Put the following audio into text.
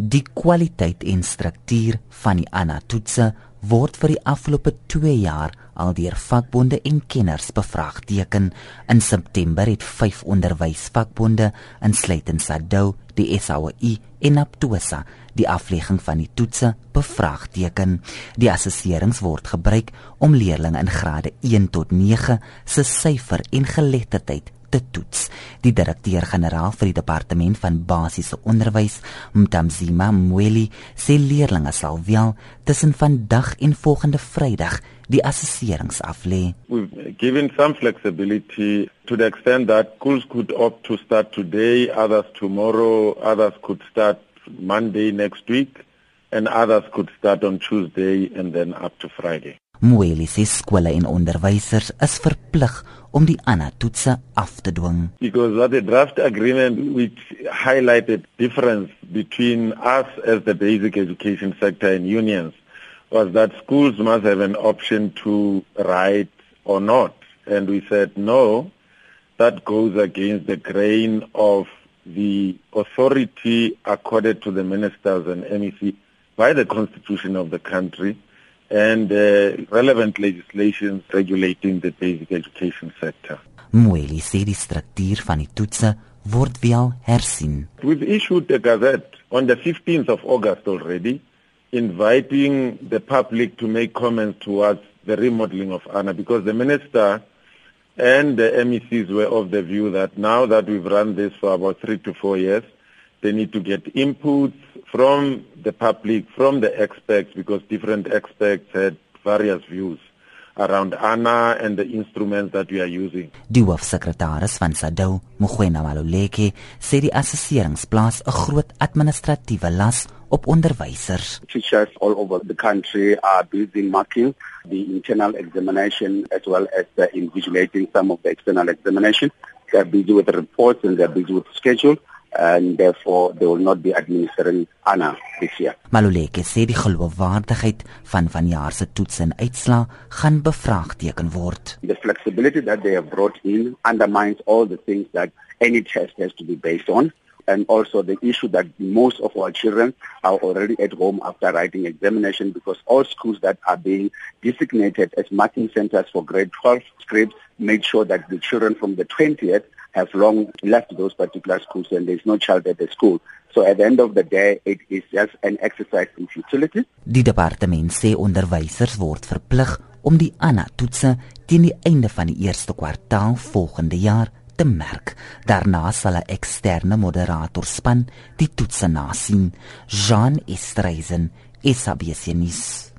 Die kwaliteit en struktuur van die ANA-toetse word vir die afgelope 2 jaar al deur vakbonde en kenners bevraagteken. In September het 5 onderwysvakbonde, insluitend SADU, die SAOI en Aptosa, die aflegging van die toetse bevraagteken. Die assesserings word gebruik om leerders in grade 1 tot 9 se syfer en geletterdheid te toets. Die direkteur-generaal vir die departement van basiese onderwys, Mtamzima Mweli, sê leerders sal wel tussen vandag en volgende Vrydag die assesserings aflê. We've given some flexibility to the extent that schools could opt to start today, others tomorrow, others could start Monday next week and others could start on Tuesday and then up to Friday. Mweli sê skole en onderwysers is verplig om die ANA toetse af te dwing. Because what the draft agreement which highlighted difference between us as the basic education sector and unions was that schools must have an option to write or not. And we said no, that goes against the grain of the authority accorded to the ministers and MEC by the constitution of the country and uh, relevant legislation regulating the basic education sector. Mweli sê die struktuur van die toetse word wel hersien. We've issued a gazette on the 15th of August already inviting the public to make comments towards the remodeling of ANA because the minister and the MECs were of the view that now that we've run this for about three to four years, they need to get inputs from the public, from the experts, because different experts had various views around ANA and the instruments that we are using. Die hoofsekretaris van SADU, Mogwena Maluleke, sê die assesserings plaas 'n groot administratiewe las op onderwysers. Teachers all over the country are busy marking the internal examination as well as the invigilating some of the external examination. They're busy with the reports and they're busy with the schedule and therefore they will not be administering ANA this year. Maluleke sê die geloofwaardigheid van vanjaar se toets en uitslae gaan bevraagteken word. The flexibility that they have brought in undermines all the things that any test has to be based on and also the issue that most of our children are already at home after writing examination because all schools that are being designated as marking centers for grade 12 scripts made sure that the children from the 20th have long left those particular schools and there's no child at the school. So at the end of the day, it is just an exercise in futility. Die departement sê onderwysers word verplig om die ANA toetse teen die einde van die eerste kwartaal volgende jaar te merk. Daarna sal 'n eksterne moderator span die toetse nasien. Jean Estreisen, SABC nuus.